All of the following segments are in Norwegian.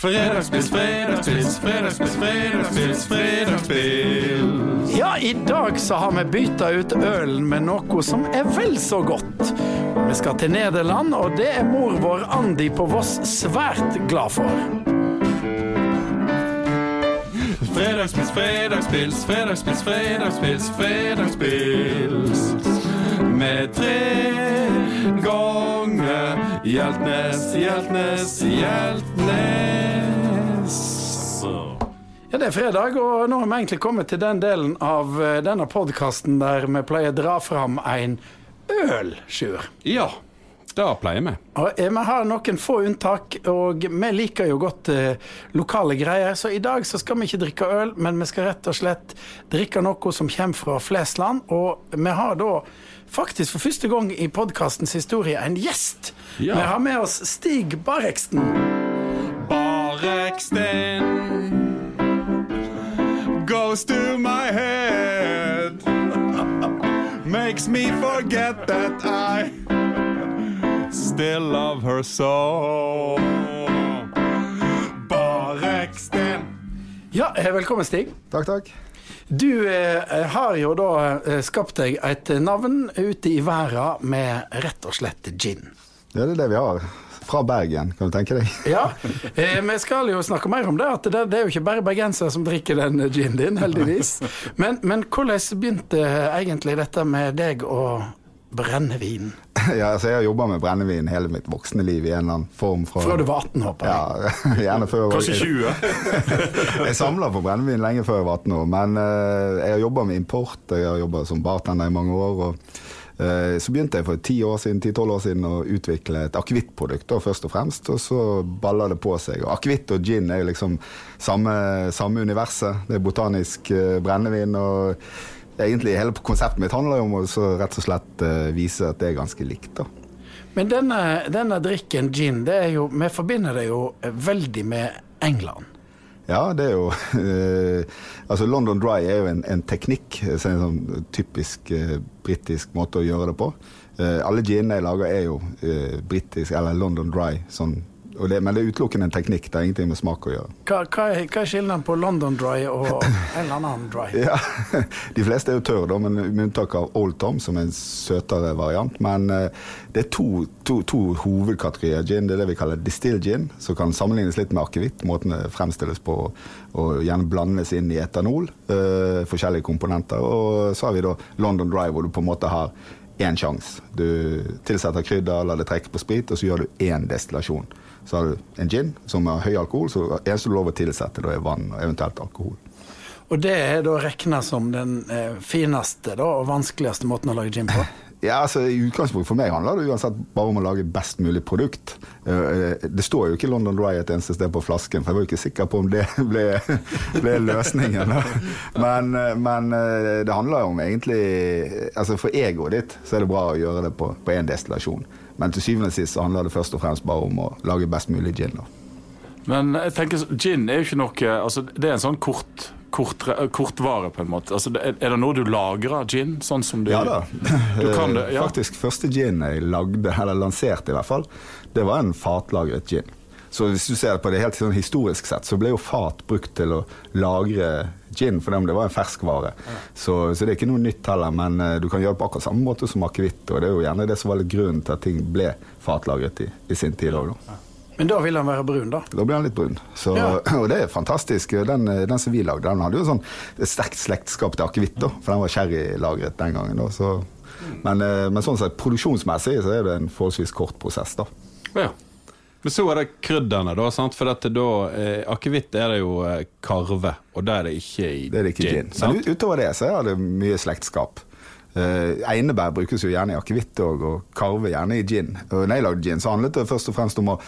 Fredagspils, fredagspils, fredagspils, fredagspils, fredagspils. Ja, i dag så har vi bytta ut ølen med noe som er vel så godt. Vi skal til Nederland, og det er mor vår Andi på Voss svært glad for. Fredagspils, fredagspils, fredagspils, fredagspils, fredagspils. Med tre ganger Hjeltnes, Hjeltnes, Hjeltnes. Ja, Det er fredag, og nå har vi egentlig kommet til den delen av eh, denne podkasten der vi pleier å dra fram en øl, Sjur. Ja, det pleier vi. Og eh, Vi har noen få unntak, og vi liker jo godt eh, lokale greier. Så i dag så skal vi ikke drikke øl, men vi skal rett og slett drikke noe som kommer fra Flesland. Og vi har da faktisk for første gang i podkastens historie en gjest. Ja. Vi har med oss Stig Bareksten. Bareksten goes to my head. Makes me forget that I still love her so. Bareksten. Ja, eh, velkommen, Stig. Takk, takk. Du eh, har jo da eh, skapt deg et navn ute i verden med rett og slett gin. Ja, det er det vi har. Fra Bergen, kan du tenke deg. Ja, eh, vi skal jo snakke mer om det. At det, det er jo ikke bare bergensere som drikker den ginen din, heldigvis. Men, men hvordan begynte egentlig dette med deg og brennevin? Ja, altså, jeg har jobba med brennevin hele mitt voksne liv i en eller annen form. Fra, før du var 18, håper jeg. Ja, gjerne før Kanskje 20? Jeg samla på brennevin lenge før jeg var 18 år, men uh, jeg har jobba med import. Jeg har jobba som bartender i mange år. og uh, Så begynte jeg for 10 år siden, 10-12 år siden å utvikle et akevittprodukt, først og fremst. Og så baller det på seg. Og Akevitt og gin er jo liksom samme, samme universet. Det er botanisk uh, brennevin. og Egentlig Hele konseptet mitt handler om å så rett og slett eh, vise at det er ganske likt. da. Men denne, denne drikken gin, det er jo, vi forbinder det jo veldig med England. Ja, det er jo eh, Altså London Dry er jo en, en teknikk, er en sånn typisk eh, britisk måte å gjøre det på. Eh, alle ginene jeg lager er jo eh, britisk, eller London Dry, sånn, det, men det er utelukkende en teknikk. Det har ingenting med smak å gjøre. Hva, hva, er, hva er skillnaden på London Dry og en eller annen dry? Ja, De fleste er jo tørre, da, men med unntak av Old Tom, som er en søtere variant. Men eh, det er to, to, to hovedkategorier gin. Det er det vi kaller distilled gin, som kan sammenlignes litt med akevitt. Måten det fremstilles på og gjerne blandes inn i etanol. Uh, forskjellige komponenter. Og så har vi da London Dry, hvor du på en måte har én sjanse. Du tilsetter krydder, lar det trekke på sprit, og så gjør du én destillasjon. Så har du en gin som har høy alkohol, så eneste du lov å tilsette, da er vann og eventuelt alkohol. Og det er da regna som den eh, fineste da, og vanskeligste måten å lage gin på? Ja, altså I utgangspunktet for meg handler det uansett bare om å lage best mulig produkt. Eh, Det står jo ikke London Dry et eneste sted på flasken, for jeg var jo ikke sikker på om det ble, ble løsningen. Men, eh, men eh, det handler jo om egentlig altså For egoet ditt så er det bra å gjøre det på én destillasjon. Men til syvende og sist så handler det først og fremst bare om å lage best mulig gin. da. Men jeg tenker, gin er jo ikke noe altså, Det er en sånn kort, kort, på en måte. Altså, er det noe du lagrer, gin? Sånn som du Ja da. Du kan det, ja. Faktisk første gin jeg lagde, eller lanserte i hvert fall, det var en fatlagret gin. Så hvis du ser på det helt sånn historisk sett, så ble jo fat brukt til å lagre gin, for det var en ferskvare. Så, så det er ikke noe nytt heller, men eh, du kan gjøre det på akkurat samme måte som akevitt. Og det er jo gjerne det som var litt grunnen til at ting ble fatlagret i, i sin tid òg, da. Men da vil den være brun, da. Da blir den litt brun. Så, Ja. Og det er fantastisk. Den, den som vi lagde, den hadde jo sånn sterkt slektskap til akevitt, for den var sherrylagret den gangen. Da, så. men, eh, men sånn sett, produksjonsmessig så er det en forholdsvis kort prosess. da. Ja. Men så er det krydderne, da. Sant? For dette da eh, Akevitt er det jo eh, karve, og det er det ikke i Det det ikke gin. Men ut- utover det så er det mye slektskap. Eh, einebær brukes jo gjerne i akevitt òg, og karve gjerne i gin. Og når jeg lagde gin, så handlet det først og fremst om å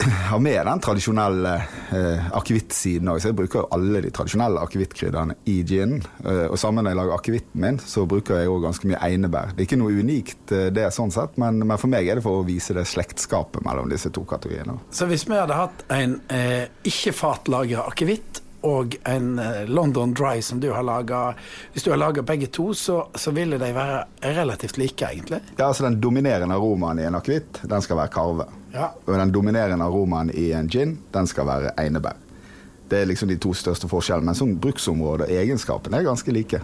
ha med den tradisjonelle eh, akevittsiden òg. Så jeg bruker alle de tradisjonelle akevittkrydderne i ginen. Eh, og sammen når jeg lager akevitten min, så bruker jeg òg ganske mye einebær. Det er ikke noe unikt eh, det sånn sett, men, men for meg er det for å vise det slektskapet mellom disse to kategoriene. Så hvis vi hadde hatt en eh, ikke-fatlagra akevitt og en eh, London Dry som du har laga. Hvis du har laga begge to, så, så ville de være relativt like, egentlig. Ja, altså Den dominerende aromaen i en akevitt den skal være karve. Ja. Og den dominerende aromaen i en gin den skal være einebær. Det er liksom de to største forskjellene. Men sånn bruksområde og egenskapene er ganske like.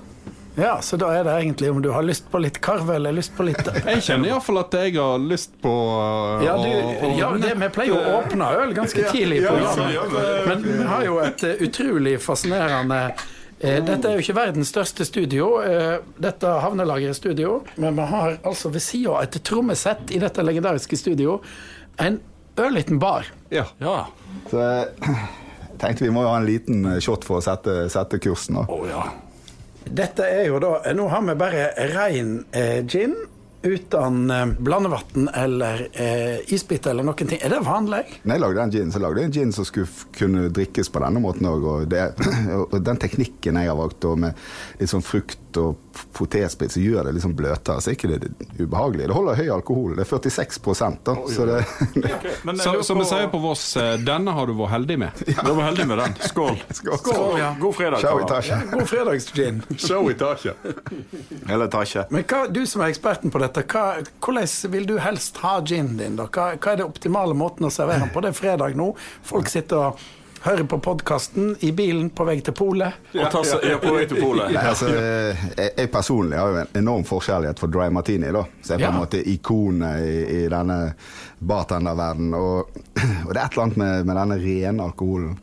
Ja, så da er det egentlig om du har lyst på litt karve eller lyst på litt Jeg kjenner iallfall at jeg har lyst på uh, Ja, du, å- å- ja det, vi pleier jo å åpne øl ganske tidlig i programmet. Men vi har jo et eh, utrolig fascinerende eh, dette er jo ikke verdens største studio, eh, dette havnelageret studio, men vi har altså ved sida av et trommesett i dette legendariske studio en ørliten bar. Ja. Ja. Så jeg tenkte vi må jo ha en liten eh, shot for å sette, sette kursen. Å ja. Dette er jo da Nå har vi bare rein eh, gin uten eh, blandevann eller eh, isbiter eller noen ting. Er det vanlig? Når jeg lagde den gin, så lagde jeg en gin som skulle kunne drikkes på denne måten òg. Og, og den teknikken jeg har valgt, med litt sånn frukt og p- potetsprit, så gjør det liksom bløtere. Så er ikke det ubehagelig. Det holder høy alkohol. Det er 46 da. Så det, Men jeg Så, som vi sier på Voss, eh, denne har du vært heldig med. Du har vært heldig med den. Skål. Skål. Skål, ja. God fredag. Show. Itasha. God fredagsgin. Show i taket. Eller taket. Men hva, du som er eksperten på dette, hva, hvordan vil du helst ha ginen din? da? Hva, hva er det optimale måten å servere den på? Det er fredag nå. Folk sitter og hører på podkasten i bilen på vei til polet. Ja, ja, på vei til polet. Nei, altså, jeg, jeg personlig har jo en enorm forskjellighet for dry martini, da. Så jeg er på en Ja. måte ikonet i, i denne bartenderverdenen. Og, og det er et eller annet med, med denne rene alkoholen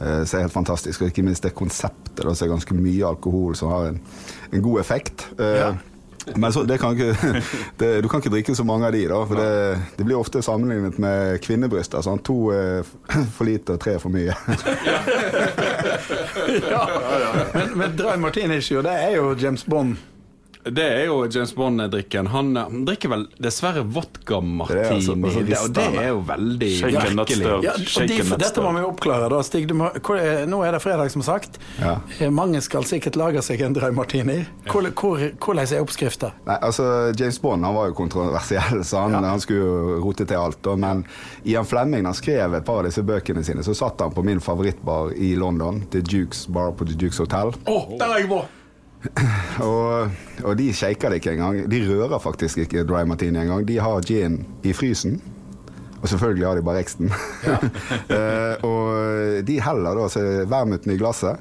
eh, som er helt fantastisk. Og ikke minst det konseptet, da, som er ganske mye alkohol som har en, en god effekt. Ja. Men så, det kan ikke, det, du kan ikke drikke så mange av de, da. For det, det blir ofte sammenlignet med kvinnebryster. Sånn. To er for lite, og tre er for mye. Men, men Dry Martini jo, det er jo James Bond. Det er jo James Bond-drikken. Han, eh, han drikker vel dessverre vodka martini, Det er altså- det, og det er jo veldig merkelig. Ja, de, dette må vi oppklare, da, Stig. Du må, hvor, er- nå er det fredag, som sagt. Ja. Eh, Mange skal sikkert lage seg en Dry Martini. Hvor, hvor, hvordan er oppskrifta? Altså James Bond han var jo kontroversiell, så han, han skulle jo rote til alt. Da. Men Ian Flemming han skrev et par av disse bøkene sine, så satt han på min favorittbar i London, The Dukes Bar på The Dukes Hotel. Å, der er jeg vært! Og, og de shaker det ikke engang. De rører faktisk ikke dry martini engang. De har gin i frysen. Og selvfølgelig har de bare eksten. Eh, og de heller da så vermuten i glasset.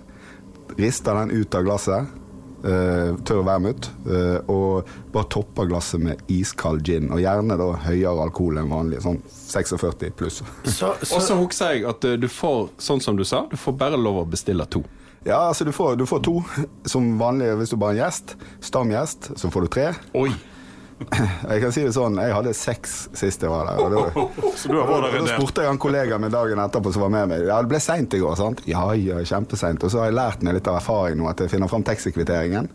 Rister den ut av glasset. eh, tørr vermut. eh, og bare topper glasset med iskald gin. Og gjerne da høyere alkohol enn vanlig. Sånn 46 pluss. Så, Og så så, husker jeg at eh, du får, sånn som du sa, du får bare lov å bestille to. Ja, altså du får, du får to som vanlig hvis du bare er en gjest. Stamgjest, så får du tre. Oi! Jeg kan si det sånn, jeg hadde seks sist jeg var der. Og da, Så du har vært der Da spurte jeg en kollega min dagen etterpå som var med meg. Ja, det ble seint i går, sant? Ja, ja, kjempeseint. Og så har jeg lært meg litt av erfaring nå at jeg finner fram taxikvitteringen.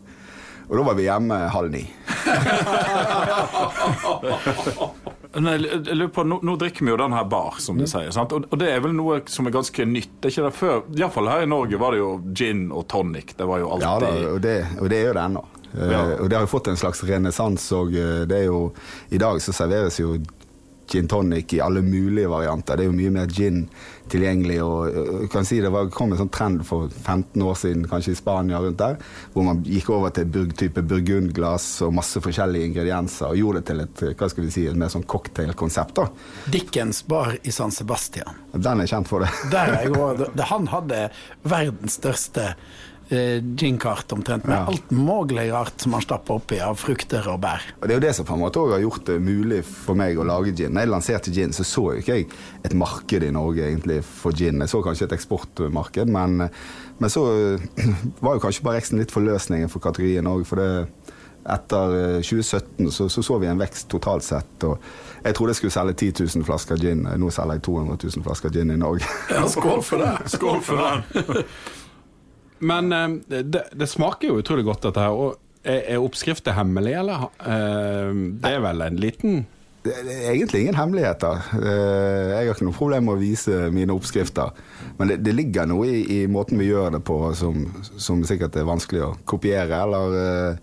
Og da var vi hjemme halv ni. Nei, jeg lurer på, nå, nå drikker vi jo den her bar, som Mm. du sier. Sant? Og, og det er vel noe som er ganske nytt. Det er ikke det før, Iallfall her i Norge var det jo gin og tonic. Det var jo alltid Ja da, og det, og det er jo det ennå. Ja. Uh, Og det har jo fått en slags renessanse, eh, det er jo I dag så serveres jo gin tonic i alle mulige varianter. Det er jo mye mer gin tilgjengelig. og kan si Det var, kom en sånn trend for 15 år siden, kanskje i Spania, rundt der, hvor man gikk over til burg, type burgundglass og masse forskjellige ingredienser, og gjorde det til et hva skal vi si, et mer sånn cocktailkonsept. da. Dickens bar i San Sebastian. Den er kjent for det. Der er jeg også, Han hadde verdens største ginkart omtrent, med Ja. alt mulig rart som man stapper oppi av frukter og bær. Og Det er jo det som på en måte også har gjort det mulig for meg å lage gin. Når jeg lanserte gin, så så jo ikke jeg et marked i Norge egentlig for gin. Jeg så kanskje et eksportmarked, men, men så eh, var jo kanskje bare Rexen litt forløsningen for kategorien òg. For det, etter eh, 2017 så, så så vi en vekst totalt sett. og Jeg trodde jeg skulle selge 10 000 flasker gin. Nå selger jeg 200 000 flasker gin i Norge. Ja, skål for det! Skål for den! Men eh, det, det smaker jo utrolig godt, dette her. Og er, oppskriften hemmelig, eller? Eh, det er vel en liten Det er egentlig ingen hemmeligheter. Eh, Jeg har ikke noe problem med å vise mine oppskrifter. Men det, det ligger noe i, i måten vi gjør det på som, som sikkert er vanskelig å kopiere. Eller,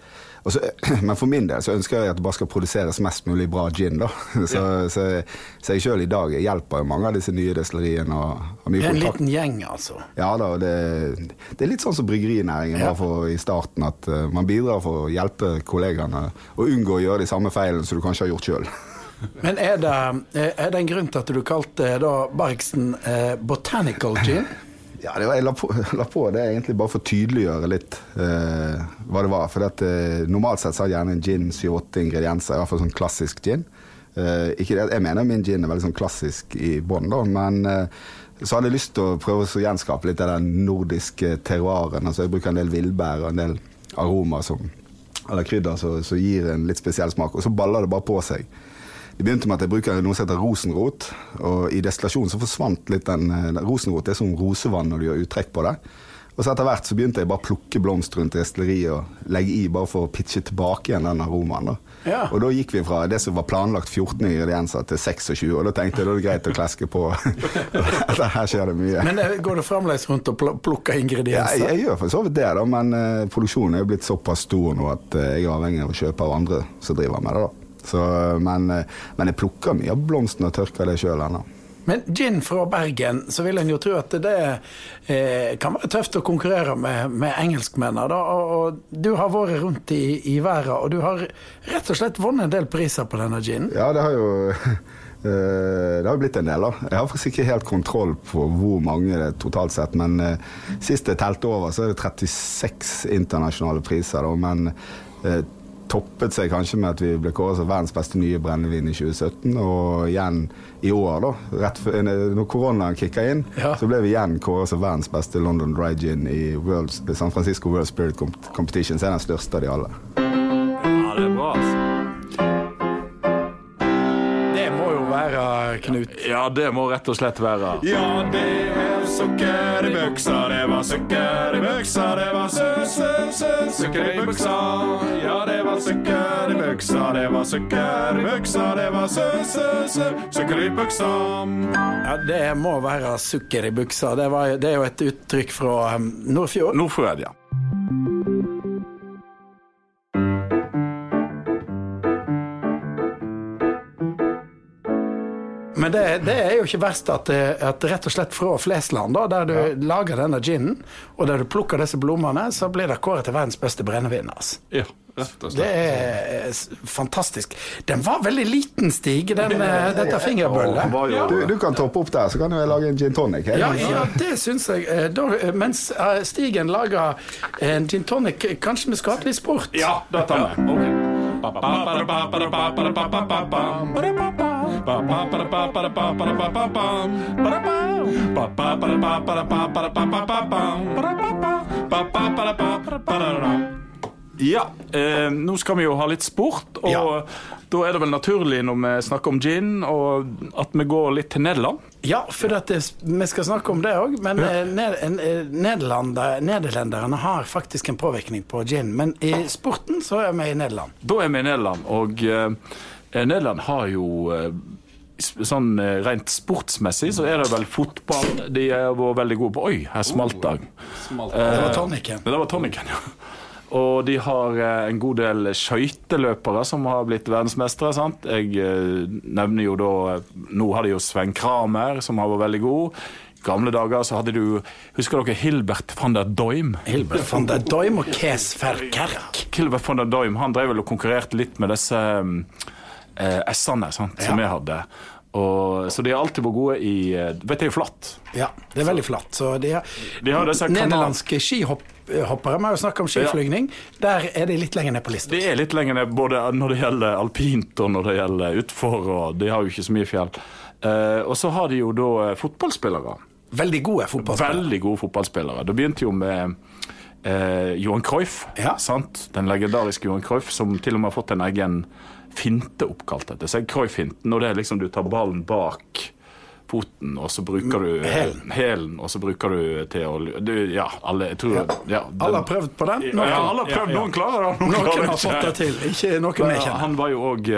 så, men for min del så ønsker jeg at det bare skal produseres mest mulig bra gin. da. Så, så, så jeg sjøl i dag hjelper jo mange av disse nye destilleriene. Det er en kontakt. liten gjeng, altså. Ja da, det, det er litt sånn som bryggerinæringen Ja. var for i starten. At eh, man bidrar for å hjelpe kollegaene og unngå å gjøre de samme feilene som du kanskje har gjort sjøl. Men er det, er det en grunn til at du kalte da Bergsen eh, Botanical Gin? Ja, det var, jeg la på, la på det egentlig bare for å tydeliggjøre litt eh, hva det var. For at, eh, normalt sett så har gjerne en gin 7-8 ingredienser, i hvert fall sånn klassisk gin. Eh, det, jeg mener min gin er veldig sånn klassisk i bånn, men eh, så hadde jeg lyst til å prøve å gjenskape litt av den nordiske terroiren. Altså, jeg bruker en del villbær og en del aromaer eller krydder som gir en litt spesiell smak, og så baller det bare på seg. Det begynte med at jeg bruker noe som heter rosenrot, og i destillasjonen så forsvant litt den, den Rosenrot er som rosevann når du gjør uttrekk på det. Og så etter hvert så begynte jeg bare å plukke blomster rundt destilleriet og legge i bare for å pitche tilbake igjen den aromaen. da. Ja. Og da gikk vi fra det som var planlagt 14 ingredienser til 26, og da tenkte jeg da er det greit å kleske på. Her skjer det mye. Men eh, går det fremdeles rundt og pl- plukker Ja, ingredienser? jeg, jeg gjør for så vidt det, da, men uh, produksjonen er jo blitt såpass stor nå at uh, jeg er avhengig av å kjøpe av andre som driver med det. da. Så, eh, men, eh, men jeg plukker mye av blomstene og tørker det sjøl ennå. Men gin fra Bergen, så vil en jo tro at det eh, kan være tøft å konkurrere med, med engelskmennene. Da. Og, og du har vært rundt i, i verden, og du har rett og slett vunnet en del priser på denne ginen. Ja, det har jo eh, det har jo blitt en del, da. Jeg har faktisk ikke helt kontroll på hvor mange det er totalt sett, men sist jeg telte over, så er det 36 internasjonale priser, da. Men toppet seg kanskje med at vi ble kåret som verdens beste nye brennevin i 2017, og igjen i år, da. Rett for, når koronaen kicka inn, Ja. så ble vi igjen kåret som verdens beste London Dry Gin i World, San Francisco World Spirit Competition, som er den største av de alle. Ja, det er bra, altså. Det må jo være Knut. Ja, det må rett og slett være Ja, det er sukker i buksa, det var sukker i buksa, det var sø, sø, sø, sukker i buksa. Ja, det var sukker i buksa, det var sukker i buksa, det var sø, sø, sø, sukker i buksa. Ja, Det må være sukker i buksa. Det, var, det er jo et uttrykk fra um, Nordfjord. Nordfjord, ja. Men det, det er jo ikke verst at, at rett og slett fra Flesland, da, der du lager denne ginen, og der du plukker disse blommene, så blir det kåret til verdens beste brennevin. Altså. Ja, Det er fantastisk. Den var veldig liten, Stig, den, eh, dette fingerbøllet. Du, du kan toppe opp der, så kan jeg lage en gin tonic. Ja, ja, det syns jeg. Eh, Da, eh, mens eh, Stigen lager en gin tonic, eh, kanskje vi skal ha litt sport? Ja, det tar vi. Ja, eh, nå skal vi jo ha litt sport, og Ja. da er det vel naturlig når vi snakker om gin, og at vi går litt til Nederland. Ja, for det, vi skal snakke om det òg. Men ja. ned, eh, nederlenderne har faktisk en påvirkning på gin. Men i sporten så er vi i Nederland. Da er vi i Nederland, og eh, Nederland har jo eh, Sånn eh, rent sportsmessig så er det vel fotball de har vært veldig gode på. Oi, her smalt det. Smalt. Det var tonicen. Det var toniken, ja. Og de har eh, en god del skøyteløpere som har blitt verdensmestere. sant? Jeg eh, nevner jo da Nå har de jo Sven Kramer, som har vært veldig god. Gamle dager så hadde du Husker dere Hilbert van der Doim? Hilbert van der Doim og Kees Verkerk. Hilbert van der Doim han drev vel og konkurrerte litt med disse eh, S-ene sant, som Ja. vi hadde. Og, så de har alltid vært gode i eh, Vet du, flatt. Ja, det er veldig flatt. Så de har, De har Nederlandske skihoppere, vi har jo snakket om skiflygning, der er de litt lenger ned på lista. De er litt lenger ned både når det gjelder alpint og når det gjelder utfor, og de har jo ikke så mye fjell. Eh, og så har de jo da eh, fotballspillere. Veldig gode fotballspillere. Veldig gode fotballspillere. Det begynte jo med eh, Johan Cruyff, Ja. den legendariske Johan Cruyff, som til og med har fått en egen finte oppkalt etter seg. Croy-finten, og det er liksom du tar ballen bak foten, og så bruker du Hælen. hælen, og så bruker du til å du, Ja, alle jeg tror ja, den- Alle har prøvd på den. Ja, alle har prøvd. Ja, ja. Noen klarer det. Noen, klarer noen det har fått det til, ikke noen vi kjenner. Han var jo òg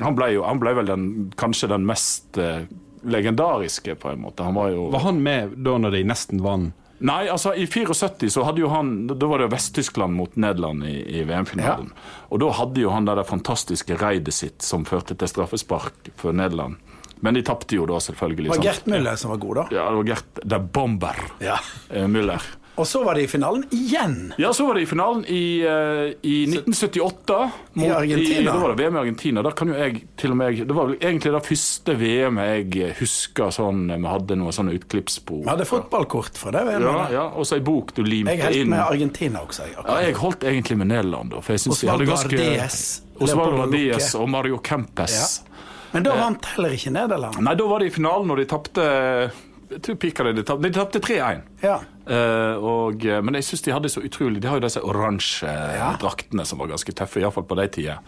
Han ble jo Han ble vel den, kanskje den mest eh, legendariske, på en måte. Han var jo Var han med da når de nesten vant Nei, altså i 74 så hadde jo han Da var det Vest-Tyskland mot Nederland i, i VM-finalen. Og da hadde jo han det der fantastiske raidet sitt som førte til straffespark for Nederland. Men de tapte jo da, selvfølgelig. Det var? Gert Müller som var god, da. Ja, det var Gert der Bomber Ja. eh, Müller. Og så var det i finalen igjen. Ja, så var det i finalen i, uh, i 1978. I Argentina. da var det VM i Argentina. Da kan jo jeg til og med Det var vel egentlig det første VM-et jeg husker sånn Vi hadde noen sånne utklippsspor. Vi hadde fotballkort for det. Ja, Ja, ja, og så ei bok du limte inn. Jeg holdt med Argentina også. Jeg, Ja, jeg holdt egentlig med Nederland, da. For jeg synes vi hadde ganske Osvaldo Ardies og Mario Kempes. Men da vant heller ikke Nederland. Nei, da var de i finalen, og de tapte Jeg tror de, de de tapte 3-1. Ja. Eh, og, eh, men jeg syns de hadde så utrolig De har jo disse oransje Ja. draktene som var ganske tøffe, iallfall på de tider.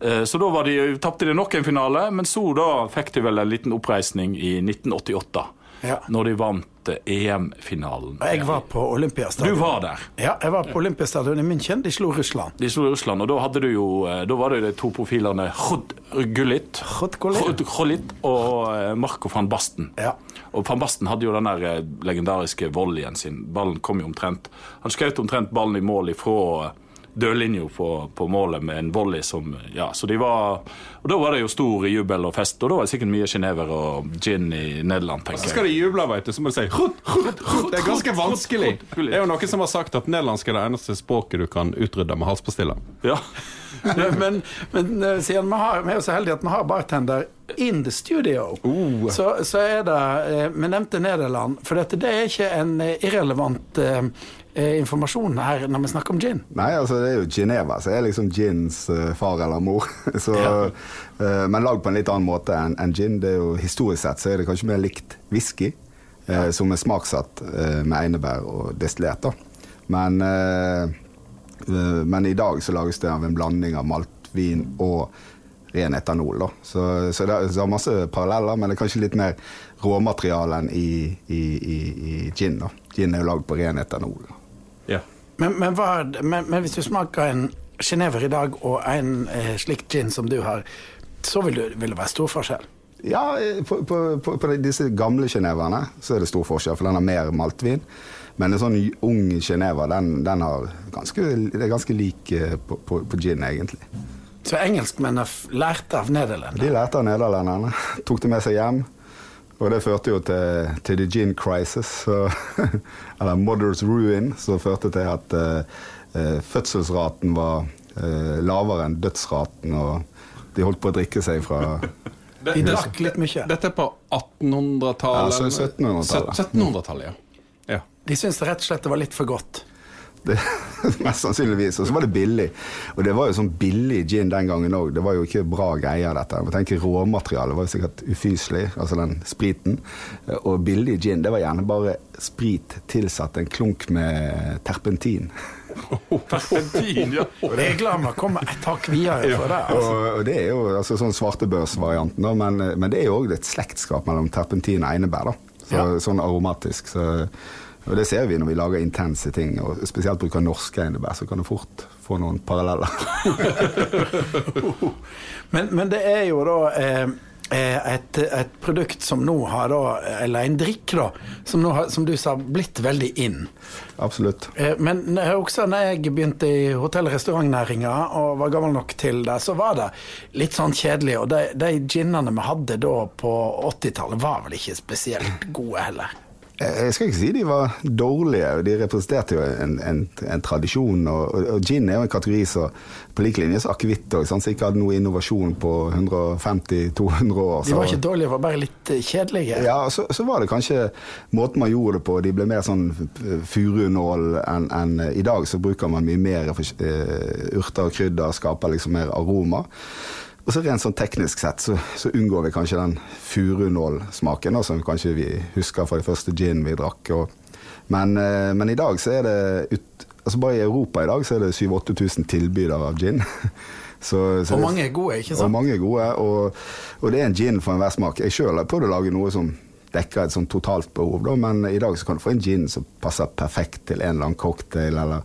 Eh, så da var de, tapte de nok en finale, men så da fikk de vel en liten oppreisning i 1988. Ja. Når de vant eh, EM-finalen. Jeg var på Olympiastadion. Du var der. Ja, jeg var på Olympiastadion i München. De slo Russland. De slo Russland, og da hadde du jo eh, Da var det jo de to profilene Khod Gullit Khod og eh, Marco van Basten. Ja. Og van Basten hadde jo den der legendariske volleyen sin. Ballen kom jo omtrent Han skjøt omtrent ballen i mål ifra dørlinja på, på målet med en volley som Ja, så de var Og da var det jo stor jubel og fest, og da var det sikkert mye sjenever og gin i Nederland, tenker Så tenker skal de juble, veit du, så må de si «Hut, hut, hut». Det er ganske vanskelig. Det er jo noen som har sagt at nederlandsk er det eneste språket du kan utrydde med halspastiller. Ja. men, men eh, siden vi, har, vi er jo så heldige at vi har bartender in the studio, så, så er det eh, Vi nevnte Nederland, for dette, det er ikke en irrelevant irrelevant eh, informasjon her når vi snakker om gin. Nei, altså det er jo Geneva, så er liksom gins eh, far eller mor. så, eh, men lagd på en litt annen måte enn en gin. Det er jo Historisk sett så er det kanskje mer likt whisky, eh, som er smaksatt eh, med einebær og destillert. da. Men, eh, eh, men i dag så lages det av en blanding av maltvin og ren etanol. da. Så, så det, er masse paralleller, men det er kanskje litt mer råmaterialen i, i, i, i gin. da. Gin er jo lagd på ren etanol. Men, men, hva, men, men hvis du smaker en Genever i dag og en eh, slik gin som du har, så vil, du, vil det være stor forskjell. Ja, eh, på, på, på, på disse gamle geneverne så er det stor forskjell, for den har mer maltvin. Men en sånn ung genever, den, den har ganske, det er ganske lik eh, på, på, på gin, egentlig. Så engelskmennene lærte av nederlenderne. De lærte av nederlenderne, tok det med seg hjem. Og det førte jo til, til the gin crisis, så, eller mother's ruin, som førte til at eh, eh, fødselsraten var eh, lavere enn dødsraten, og de holdt på å drikke seg fra De drakk litt mye. Dette er på 1800-tallet? Ja, 1700-tallet. 1700-tallet, ja. ja. De syntes rett og slett det var litt for godt. Det, mest sannsynligvis. Og så var det billig. Og det var jo sånn billig gin den gangen òg. Det var jo ikke bra greier, dette. Jeg tenker Råmaterialet var jo sikkert ufyselig, altså den spriten. Og billig gin, det var gjerne bare sprit tilsatt en klunk med terpentin. Terpentin, ja. Vi kommer et hakk videre for det. Altså. Og, og det er jo altså, sånn svartebørsvarianten, men, men det er jo òg et slektskap mellom terpentin og einebær. da. Så, Ja. Sånn aromatisk. Så, og det ser vi når vi lager intense ting, og spesielt bruker norske einebær, så kan du fort få noen paralleller. Men, men det er jo da eh, eh, et, et produkt som nå har da, eller en drikk da, som har, som du sa, blitt veldig inn. Absolutt. Eh, Men også når jeg begynte i hotell- og restaurantnæringa og var gammel nok til det, så var det litt sånn kjedelig. Og de, de ginene vi hadde da på 80-tallet, var vel ikke spesielt gode heller. Eh, Jeg skal ikke si de var dårlige, de representerte jo en, en, en tradisjon. Og, og, og gin er jo en kategori som på lik linje som akevitt som ikke hadde noe innovasjon på 150-200 år. De var ikke dårlige, de var bare litt eh, kjedelige. Ja, så, så var det kanskje måten man gjorde det på. De ble mer sånn eh, furunål enn en, i dag. Så bruker man mye mer urter og krydder, skaper liksom mer aroma. Og så rent sånn teknisk sett så, så unngår vi kanskje den furunålsmaken, som kanskje vi husker fra de første gin vi drakk. Og, men, eh, men i dag så er det ut, altså Bare i Europa i dag så er det 7000-8000 tilbydere av gin. Så, så Og mange er gode, ikke sant? og mange er gode, og, og det er en gin for enhver smak. Jeg sjøl har prøvd å lage noe som dekker et sånn totalt behov, da, men i dag så kan du få en gin som passer perfekt til en eller annen cocktail, eller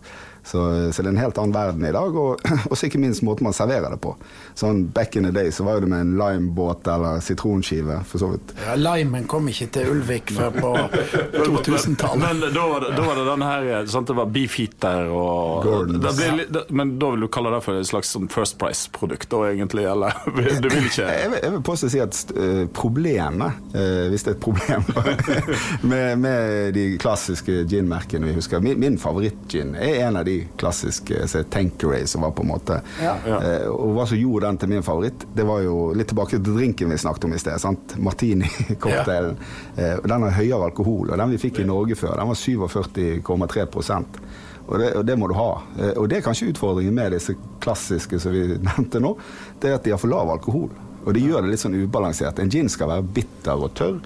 Så, så det er en helt annen verden i dag, og også ikke minst måten man serverer det på. Sånn Back in the day så var det med en limebåt eller sitronskive, for så vidt. Ja, Limen kom ikke til Ulvik før på 2000-tallet. Men da var det, da var det den her sant, Det var beefheater og Gordons. Ble, da, Men da vil du kalle det for et slags sånn First Price-produkt, da egentlig? Eller du vil ikke Jeg vil, jeg vil påstå å si at uh, problemet, uh, hvis det er et problem, med, med de klassiske gin-merkene vi husker Min, min favoritt-gin er en av de klassiske så Tanqueray, som var på en måte Ja. eh, Og hva som gjorde den til min favoritt, det var jo litt tilbake til drinken vi snakket om i sted. sant? Martini-cocktailen. Eh, og den har høyere alkohol, og den vi fikk i Norge før, den var 47,3 og det, og det må du ha. Eh, Og det er kanskje utfordringen med disse klassiske som vi nevnte nå. Det er at de har for lav alkohol. Og det gjør det litt sånn ubalansert. En gin skal være bitter og tørr,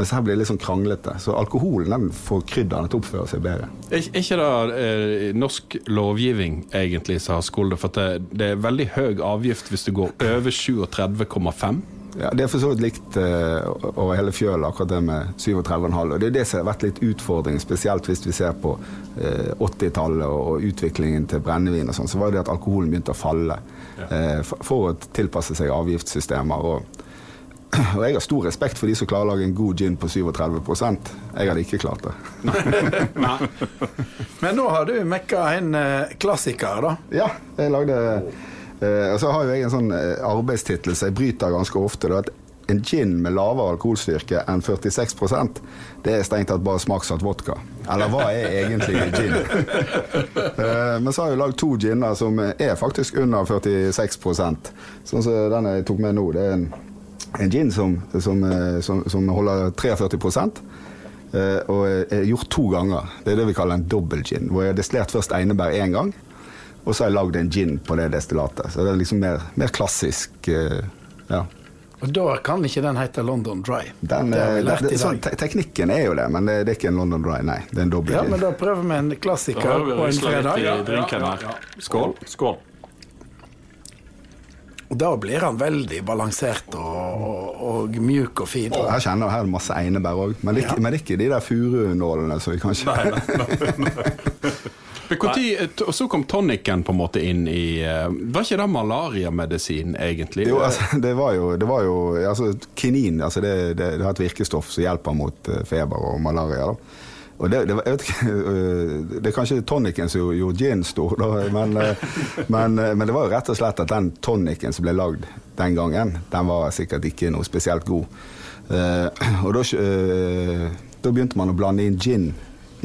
mens her blir det litt sånn kranglete. Så alkoholen den får krydderne til å oppføre seg bedre. Er ikke det eh, norsk lovgivning egentlig som har skulder? For det, det er veldig høy avgift hvis du går over 37,5. Ja, Det er for så vidt likt eh, over hele fjøla, akkurat det med 37,5. Og det er det som har vært litt utfordring, spesielt hvis vi ser på eh, 80-tallet og, utviklingen til brennevin og sånn, så var det at alkoholen begynte å falle eh, for, for å tilpasse seg avgiftssystemer. Og, og jeg har stor respekt for de som klarer å lage en god gin på 37% Jeg hadde ikke klart det. Men nå har du mekka en eh, klassiker, da. Ja, jeg lagde eh, Og så har jo jeg en sånn eh, arbeidstittel som jeg bryter ganske ofte. Er at en gin med lavere alkoholstyrke enn 46% det er strengt tatt bare smaksatt vodka. Eller hva er egentlig en gin? Eh, Men så har jeg lagd to ginner som er faktisk under 46 Sånn som den jeg tok med nå. Det er en, en gin som, som, eh, som, som holder 43 eh, og er gjort to ganger. Det er det vi kaller en dobbel gin. Hvor jeg har destillert først einebær én gang, og så har jeg lagd en gin på det destillatet. Så det er liksom mer, mer klassisk. eh, ja. Og da kan ikke den hete London Dry. Den, det lært det, sånn, te teknikken er jo det, men det, det er ikke en London Dry, nei. Det er en dobbel Ja, gin. men da prøver vi en klassiker på en fredag. Ja, her. Skål. Skål. Da blir han veldig balansert og, og, og mjuk og fin. Her kjenner jeg her er det masse einebær òg, men, det ikke- men det er ikke de der furunålene som vi kanskje nei, nei, eh, Og så kom tonicen på en måte inn i eh, Var ikke det malariamedisin, egentlig? Jo, altså, det var jo, det var jo altså, Kinin altså det, det, det har et virkestoff som hjelper mot eh, feber og malaria. Da. Og det, det, var, ikke, øh, det er kanskje tonicen som gjorde gin stor, da, men, øh, men, øh, men det var jo rett og slett at den tonicen som ble lagd den gangen, den var sikkert ikke noe spesielt god. Og da, da begynte man å blande inn gin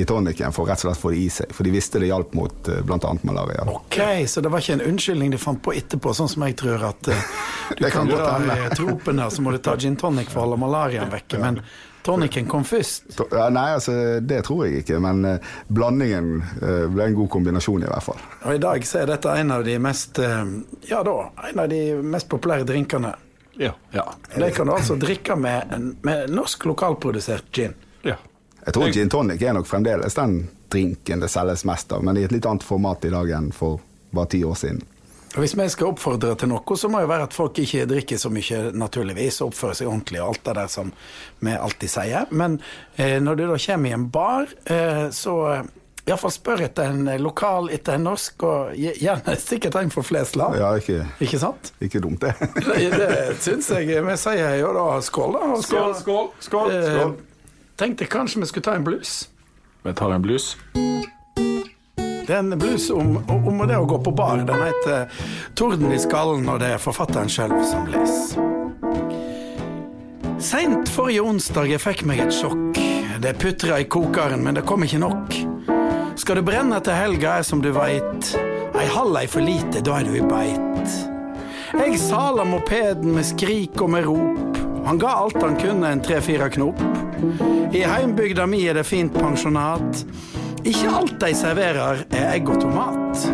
i tonicen for rett og slett å få det i seg. For de visste det hjalp mot bl.a. malaria. Ok, så det var ikke en unnskyldning de fant på etterpå, sånn som jeg tror at du kan kan dra i tropen her, så må du ta gin tonic for å holde malariaen vekke. Men tonicen kom først. Ja, nei, altså, det tror jeg ikke, men uh, blandingen uh, ble en god kombinasjon i hvert fall. Og i dag så er dette en av de mest eh, Ja da, en av de mest populære drinkene. Ja. Ja. Det kan du altså drikke med, en- med norsk lokalprodusert gin. ja. Jeg tror gin tonic er nok fremdeles den drinken det selges mest av, men i et litt annet format i dag enn for bare ti år siden. Hvis vi skal oppfordre til noe, så må det være at folk ikke drikker så mye naturligvis, og oppfører seg ordentlig og alt det der som vi alltid sier. Men eh, når du da kommer i en bar, eh, så eh, iallfall spør etter en lokal, etter en norsk, og gjerne sikkert en for flest land. Ja, ikke, Ikke sant? ikke dumt, det. Det, det syns jeg. Vi sier jo da skål, da. og så, Skål, skål, skål, eh, skål. Tenkte kanskje vi skulle ta en blues. Vi tar en blues. Det er en blues om, om det å gå på bar. Den heter 'Torden i skallen', og det er forfatteren sjøl som leser. Seint forrige onsdag jeg fikk meg et sjokk. Det putra i kokeren, men det kom ikke nok. Skal du brenne til helga, er som du veit, ei halv ei for lite, da er du i beit. Jeg sala mopeden med skrik og med rop. Han ga alt han kunne, en tre-fire knop. I heimbygda mi er det fint pensjonat. Ikke alt de serverer, er egg og tomat.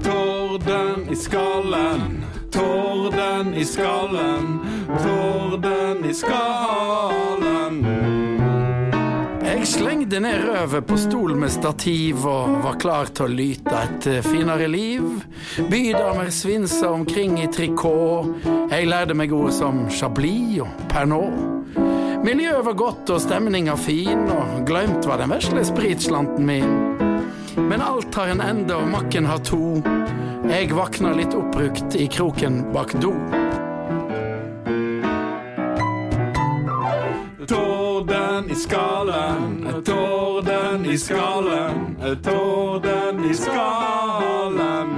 Torden i skallen, torden i skallen, torden i skallen. Jeg slengde ned røvet på stol med stativ og var klar til å lyte et eh, finere liv. Bydamer svinsa omkring i trikot. Jeg lærte meg ord som chablis og pernod. Miljøet var godt og stemninga fin, og glemt var den vesle spritslanten min. Men alt har en ende, og makken har to. Jeg vakna litt oppbrukt i kroken bak do. Torden i skallen, torden i skallen, torden i skallen.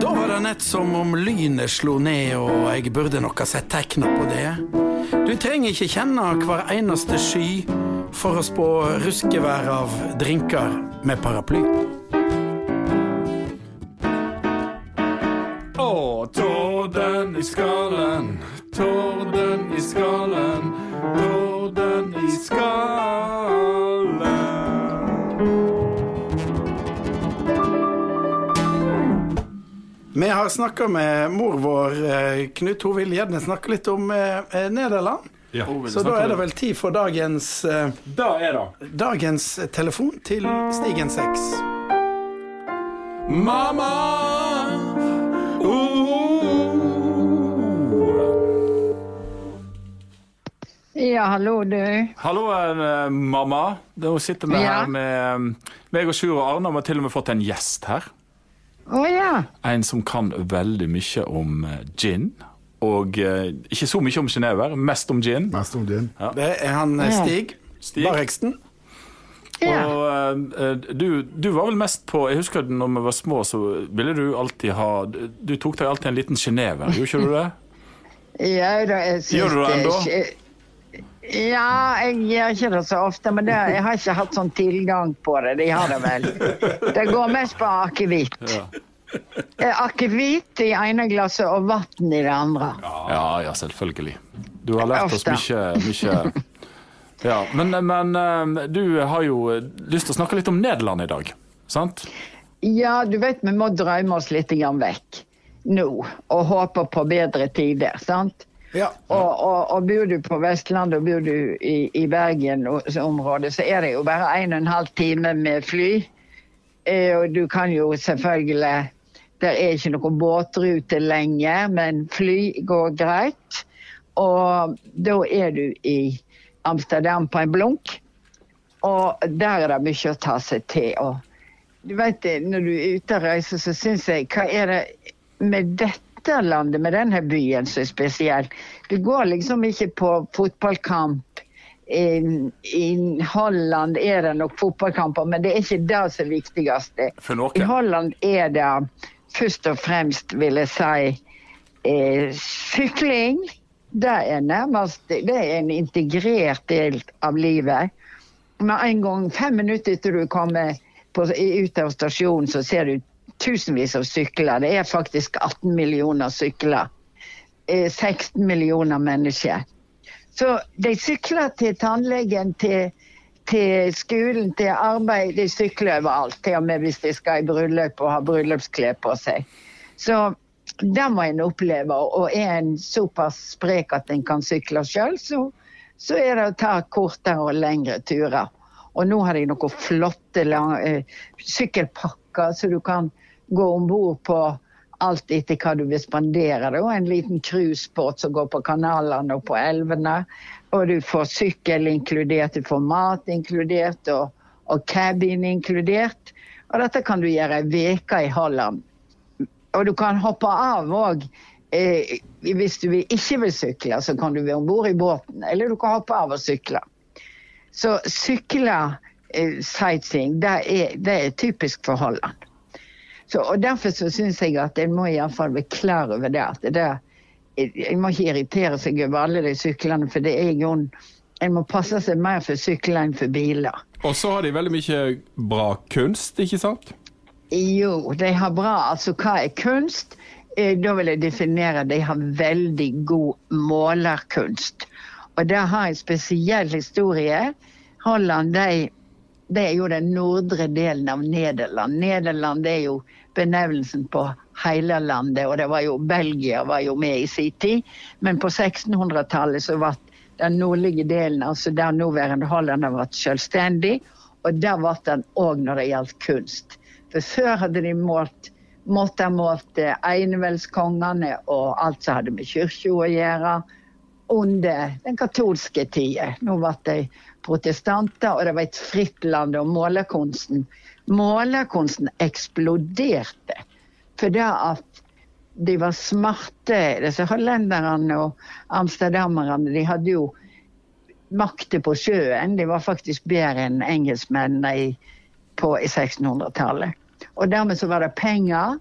Da var det nett som om lynet slo ned, og jeg burde nok ha sett tegna på det. Du trenger ikke kjenne hver eneste sky for å spå ruskevær av drinker med paraply. Å, torden i skallen, torden i skallen, har snakka med mor vår, eh, Knut. Hun vil gjerne snakke litt om eh, eh, Nederland. Ja. Så da er det vel tid for dagens, Da er det. dagens telefon til Stigen 6. Mamma! Oh. Ja, hallo du. Hallo, eh, mamma. Hun sitter vi Ja. her med meg og Sjur og Arne. Vi har til og med fått en gjest her. Å ja. En som kan veldig mye om eh, gin. Og eh, ikke så mye om genever, mest om gin. Mest om gin. Det er han eh, Stig. Stig. Barreksten. ja. Og eh, du, du var vel mest på Jeg husker når vi var små, så ville du alltid ha Du tok deg alltid en liten genever, gjorde ikke du det? Ja, da, jeg syns Gjør du det ennå? Ja, jeg gjør ikke det så ofte, men det, jeg har ikke hatt sånn tilgang på det. De har det vel. Det går mest på akevitt. Ja. Eh, Akevitt i ene glasset og vann i det andre. Ja, ja, selvfølgelig. Du har lært oss mye, mye Ja, men, men eh, du har jo lyst til å snakke litt om Nederland i dag, sant? Ja, du vet vi må drømme oss litt vekk nå, og håpe på bedre tider, sant? Ja. Og, og, og bor du på Vestlandet og bor du i, i Bergen-området, så er det jo bare en og en halv time med fly. Eh, og du kan jo selvfølgelig Det er ikke noen båtrute lenger, men fly går greit. Og da er du i Amsterdam på en blunk. Og der er det mye å ta seg til. Og du vet, når du er ute og reiser, så syns jeg Hva er det med dette landet, med denne byen, som er spesiell? Du går liksom ikke på fotballkamp. I, I Holland er det nok fotballkamper, men det er ikke det som er viktigst. I Holland er det først og fremst, vil jeg si, eh, sykling. Det er nærmest det er en integrert del av livet. Med en gang, fem minutter etter du kommer på, ut av stasjonen, så ser du tusenvis av sykler. Det er faktisk 18 millioner sykler. Eh, 16 millioner mennesker. Så de sykler til tannlegen, til, til skolen, til arbeid. De sykler overalt. Til og med hvis de skal i bryllup og har bryllupsklær på seg. Så det må en oppleve. Og er en såpass sprek at en kan sykle sjøl, så, så er det å ta kortere og lengre turer. Og nå har de noen flotte lang, eh, sykkelpakker, så du kan gå om bord på alt etter hva du vil spandere. Er en liten cruisebåt som går på kanalene og på elvene. Og du får sykkel inkludert, du får mat inkludert og, og cabin inkludert. Og dette kan du gjøre ei uke i Holland. Og du kan hoppe av òg. Eh, hvis du ikke vil sykle, så kan du være om bord i båten. Eller du kan hoppe av og sykle. Så sykle eh, sightseeing, det er, det er typisk for Holland. Så, og Derfor så syns jeg at en må iallfall være klar over det. at det En må ikke irritere seg over alle de syklene, for det er jo en, en må passe seg mer for sykler enn for biler. Og så har de veldig mye bra kunst, ikke sant? Jo, de har bra. Altså, hva er kunst? Eh, da vil jeg definere de har veldig god målerkunst. Og det har en spesiell historie. Holland de, det er jo den nordre delen av Nederland. Nederland er jo benevnelsen på hele landet, og det var jo Belgia var jo med i sin tid. Men på 1600-tallet så ble den nordlige delen, altså der nåværende Holland vært selvstendig, og der ble den òg når det gjaldt kunst. For før hadde de målt måtte målt eineveldskongene og alt som hadde med kirka å gjøre. under den katolske tida. Nå ble de protestanter, og det var et fritt land. Og målerkunsten Målerkunsten eksploderte. For det at de var smarte, disse hollenderne og amsterdamerne. De hadde jo makte på sjøen. De var faktisk bedre enn engelskmennene i, på 1600-tallet. Og dermed så var det penger,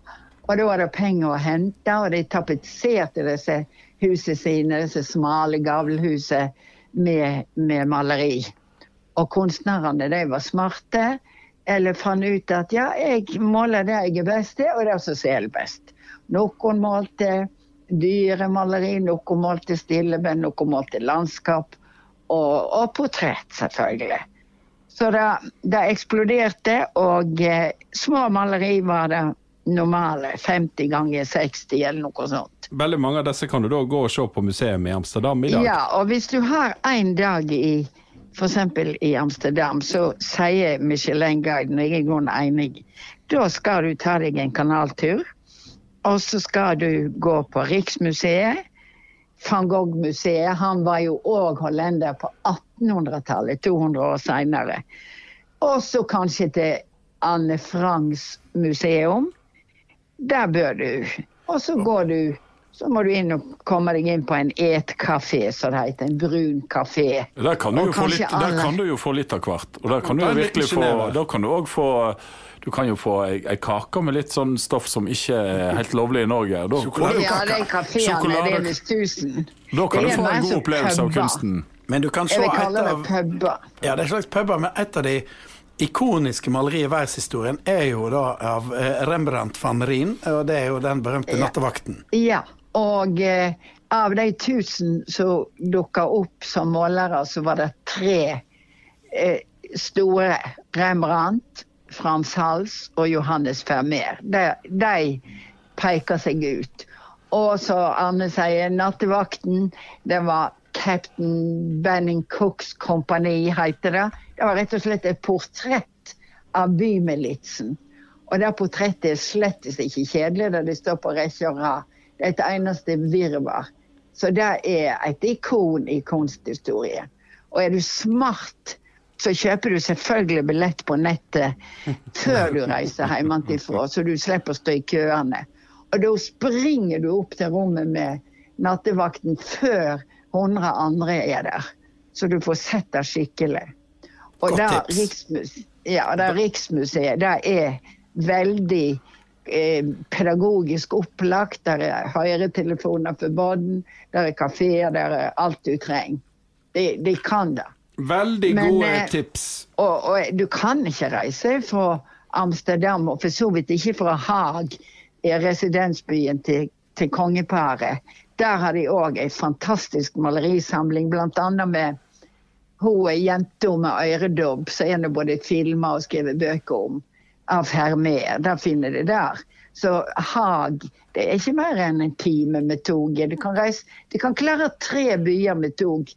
og da var det penger å hente. Og de tapetserte disse husene sine, disse smale gavlhusene, med, med maleri. Og kunstnerne de var smarte, eller fant ut at ja, jeg måler det jeg er best til, og det som selger best. Noen målte dyremaleri, noen målte stilleben, noen målte landskap. Og, og portrett, selvfølgelig. Så det, det eksploderte, og eh, små maleri var det normale. 50 ganger 60 eller noe sånt. Veldig mange av disse kan du da gå og se på museum i Amsterdam i dag. Ja, og hvis du har en dag i f.eks. i Amsterdam, så sier Michelin-guiden, og jeg er grunnen enig, da skal du ta deg en kanaltur. Og så skal du gå på Riksmuseet. Van Gogh-museet. Han var jo òg hollender på 1800-tallet, 200 år seinere. Og så kanskje til Anne Franks museum. Der bør du. Og så går du så må du inn og komme deg inn på en etkafé, som det heter. En brun kafé. Der kan du, jo få litt, der alle- kan du jo få litt av hvert. Og der kan du jo virkelig få Da kan du òg få Du kan jo få ei, ei kake med litt sånn stoff som ikke er helt lovlig i Norge. Da, Ja, de kafeene, er visst tusen. da kan du få en god opplevelse opplevelse av kunsten. Men du kan se et av. Ja, det er en slags puber, men et av de ikoniske malerier i verdenshistorien er jo da av eh, Rembrandt van Rijn, og det er jo den berømte Ja. 'Nattevakten'. Ja, og eh, av de tusen som dukka opp som målere, så var det tre eh, store. Rembrandt, Frans Hals og Johannes Vermeer. De, de peker seg ut. Og så Arne sier nattevakten, det var Captain Benning Cooks kompani, heter det. Det var rett og slett et portrett av bymilitsen. Og det portrettet er slett ikke kjedelig, da det står på rekke og rad. Det er et eneste virvar. Så det er et ikon i kunsthistorien. Og er du smart, så kjøper du selvfølgelig billett på nettet før du reiser hjemmefra, så du slipper å stå i køene. Og da springer du opp til rommet med nattevakten før 100 andre er der. Så du får sett det skikkelig. Og det. Riksmuseet, ja, det Riksmuseet det er veldig eh, pedagogisk opplagt. Der er høyretelefoner for barn, der er kafeer, der er alt du trenger. De, de kan det. Veldig Men, gode eh, tips. Og, og du kan ikke reise fra Amsterdam, og for så vidt ikke fra Haag, i residensbyen til, til kongeparet. Der har de òg en fantastisk malerisamling, bl.a. med hun jenta med øredobb, som er nå både filma og skrevet bøker om, av Hermer. Da finner de der. Så Haag det er ikke mer enn en time med toget. Du kan, reise, du kan klare tre byer med tog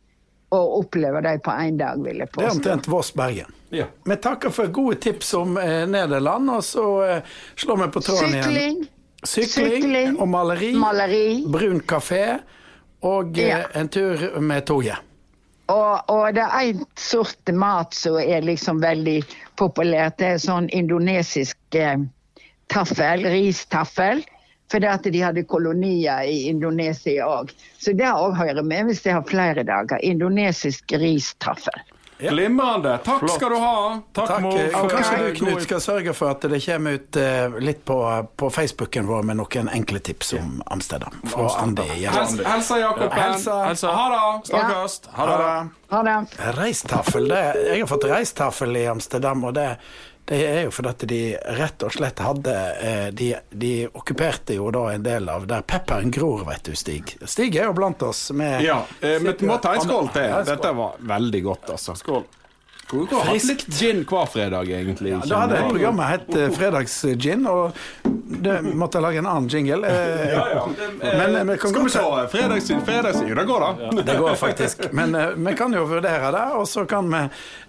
og oppleve dem på én dag, vil jeg påstå. Det er omtrent Voss-Bergen. Ja. Vi takker for gode tips om eh, Nederland, og så eh, slår vi på tråden igjen. Sykling, Sykling, Sykling, og maleri. maleri. Brun kafé og eh, en tur med toget. Og, og det er en sort mat som er liksom veldig populært. Det er sånn indonesisk eh, taffel, ristaffel. Fordi at de hadde kolonier i Indonesia òg. Så det òg hører med hvis de har flere dager. Indonesisk ristaffel. Glimrende. Takk skal du ha. Takk, Takk. Mo, eh, for Kanskje du, Knut, skal sørge for at det kommer ut uh, litt på, på Facebooken vår med noen enkle tips om Amsterdam. Fra Andi. Ja. Helsa Jakoben. Helsa. Helsa. Ha det. Snakkes. Ha det. Ha det. Reistaffel, jeg har fått reistaffel i Amsterdam, og det, det er jo fordi at de rett og slett hadde eh, De, de okkuperte jo da en del av der pepperen gror, vet du, Stig. Stig er jo blant oss med Ja, vi men må ta en skål til. Dette var veldig godt, altså. Skål. Ha hatt litt gin hver fredag, egentlig. Da hadde programmet hett uh, Fredagsgin, og det måtte jeg lage en annen jingle. Eh, Men eh, vi kan Skal vi ta fredagsgin, fredagsgin? jo, det går, da. Det går faktisk. Men vi kan jo vurdere det, og så kan vi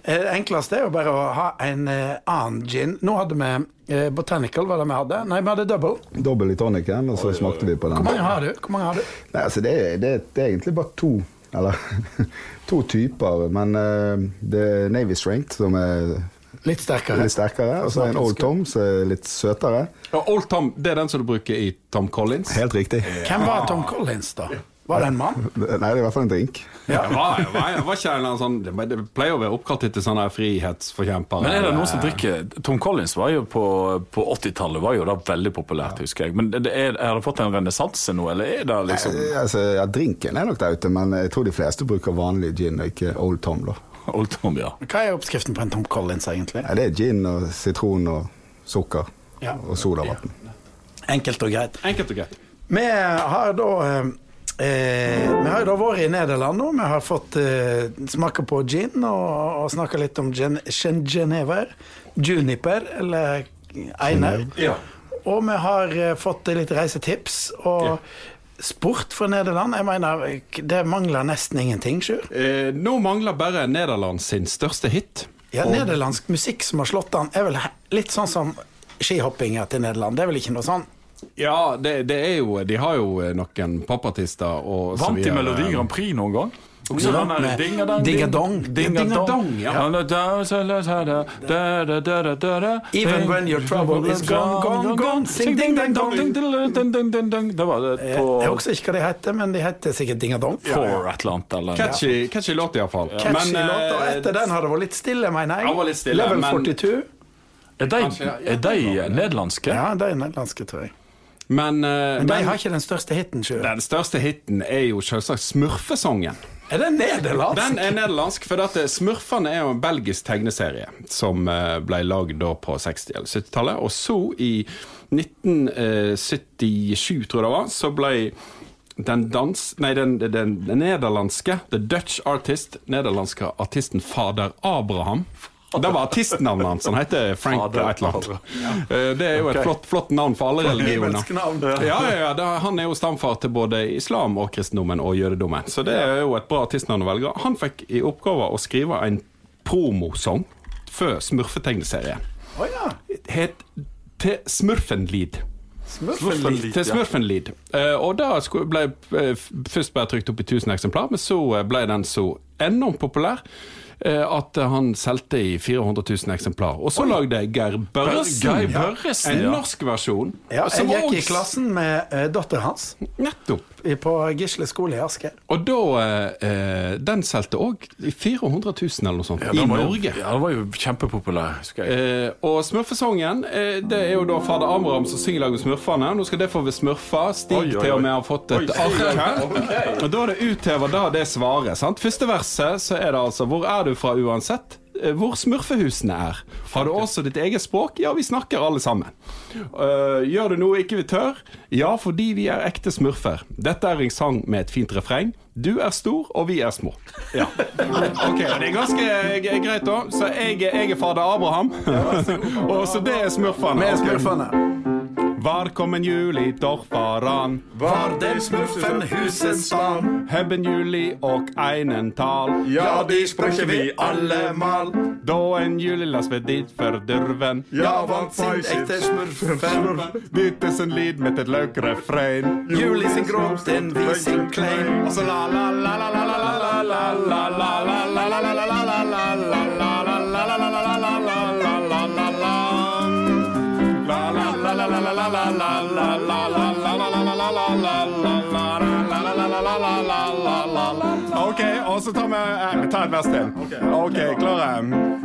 Enklest Det er jo bare å ha en annen gin. Nå hadde vi Botanical, var det vi hadde? Nei, vi hadde Double. Double i tonicen, og så smakte vi på den. Hvor mange har du? Hvor mange har du? Nei, altså det, er, det, det er egentlig bare to Eller to typer, men uh, det er Navy Strength, som er Litt sterkere. litt sterkere, og så er en Old Tom, som er litt søtere. Og Old Tom, det er den som du bruker i Tom Collins? Helt riktig. Hvem var Tom Collins, da? Var det en mann? Nei, det er i hvert fall en drink. Ja. Var, var, var ikke en sånn Det det pleier å være oppkalt etter sånne frihetsforkjempere. Men er det noen som drikker Tom Collins var jo på, på 80-tallet var jo da veldig populært, husker jeg. Men er, har det fått en renessanse nå, eller er det liksom Nei, Altså, ja, Drinken er nok der ute, men jeg tror de fleste bruker vanlig gin og ikke Old Tom. da. Old Tom, ja? Hva er oppskriften på en Tom Collins, egentlig? Ja, det er gin og sitron og sukker Ja. og sodavann. Enkelt og greit. Enkelt og greit. Vi har da eh, Vi har jo da vært i Nederland nå. Vi har fått eh, smake på gin og, og snakka litt om gen, gen, Genever. Juniper, eller Einer. Ja. Og vi har eh, fått litt reisetips. Og sport fra Nederland Jeg mener, det mangler nesten ingenting, Sjur. Eh, nå mangler bare Nederland sin største hit. Ja, nederlandsk musikk som har slått an, er vel litt sånn som skihoppinga til Nederland. Det er vel ikke noe sånn? Ja, det, det er jo De har jo eh, noen popartister og Vant de. Melodi Grand Prix noen gang? Også Ja, den der Dingadong. Dingadong, ja. Even when your trouble is gone, gone, gone, sing ding dang dong. Det var det Jeg på husker ikke hva de heter, men de heter sikkert Dingadong. For et eller annet. Eller, Catchy, catchy låt, iallfall. Catchy Men, låt, og eh, etter den har det vært litt stille, mener jeg. Level 42. Er de, er de nederlandske? Ja, de er nederlandske, tror jeg. Men, uh, Men de har ikke den største hiten sjøl. den største hiten er jo selvsagt Smurfesongen. Er den nederlandsk? Den er nederlandsk, for at Smurfene er jo en belgisk tegneserie som eh, ble lagd da på 60- eller 70-tallet. Og så, i 1977, tror jeg det var, så ble den, dans, nei, den, den, den nederlandske, the Dutch artist, nederlandske artisten fader Abraham det var artistnavnet hans. Han heter Frank Fader et eller annet. Eh, Det er jo et flott, flott navn for alle religioner. Ja, ja, ja Han er jo stamfar til både islam og kristendommen og jødedommen. Så det er jo et bra artistnavn å velge. Han fikk i oppgave å skrive en promosang før Smurfetegneserien. Oh, ja. Het til Smurfenlid. Smurfenlid, Til Smurfenlid. Eh, og da ble eh, først bare trykt opp i 1000 eksemplar, men så ble den så enormt populær at han solgte i 400 000 eksemplar. Og så lagde Geir Børresen Geir Børresen, en norsk versjon. Ja, jeg som gikk i klassen med uh, datteren hans Nettopp. I- på Gisle skole i Asker. Og da eh, Den solgte òg i 400 000 eller noe sånt Ja, i Norge. jo-. Ja, den var jo kjempepopulær, husker jeg. Eh, og Smurfesongen, eh, det er jo da fader Amram som synger i lag med Smurfene. Nå skal det få være smurfa. Stig Oi, oi, til og med har fått et Oi, ark oi, her. ok. Og da er det uthever da det svaret. sant? Første verset så er det altså 'Hvor er du fra uansett?' Eh, Hvor smurfehusene er. Har du også ditt eget språk? Ja, vi snakker alle sammen. Eh, gjør du noe ikke vi tør? Ja, fordi vi er ekte smurfer. Dette er en sang med et fint refreng. Du er stor, og vi er små. Ja. Ok, Det er ganske eh, greit, da. Så jeg, jeg er fader Abraham. og så det er smurfene. Vi er smurfene. Var kom en juli doch faran? Var den smurfen husets stan? Hebben juli og einen tal. Ja, de sprekker vi alle mal. Da en juli ved dit for durven. Ja, vant sin ekte smurfen. Dit er en lyd med et løkrefrein. Juli sin gråt, en vi sin klein. Og så la la la la la la la la la la la la la la la la la la OK, og så tar vi eh, et vers til. OK, klare?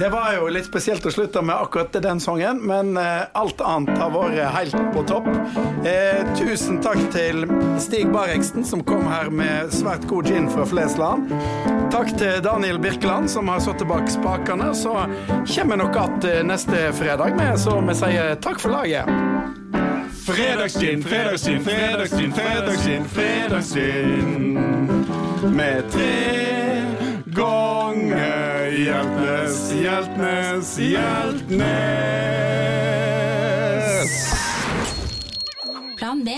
Det var jo litt spesielt å slutte med akkurat den sangen, men eh, alt annet har vært helt på topp. Eh, tusen takk til Stig Barreksen, som kom her med svært god gin fra Flesland. Takk til Daniel Birkeland, som har sittet bak spakene. Så kommer nok igjen neste fredag med, så vi sier takk for laget. Fredagsgin, fredagsgin, fredagsgin, fredagsgin, fredagsgin. Med tre ganger Hjeltnes, Hjeltnes, Hjeltnes! Plan B.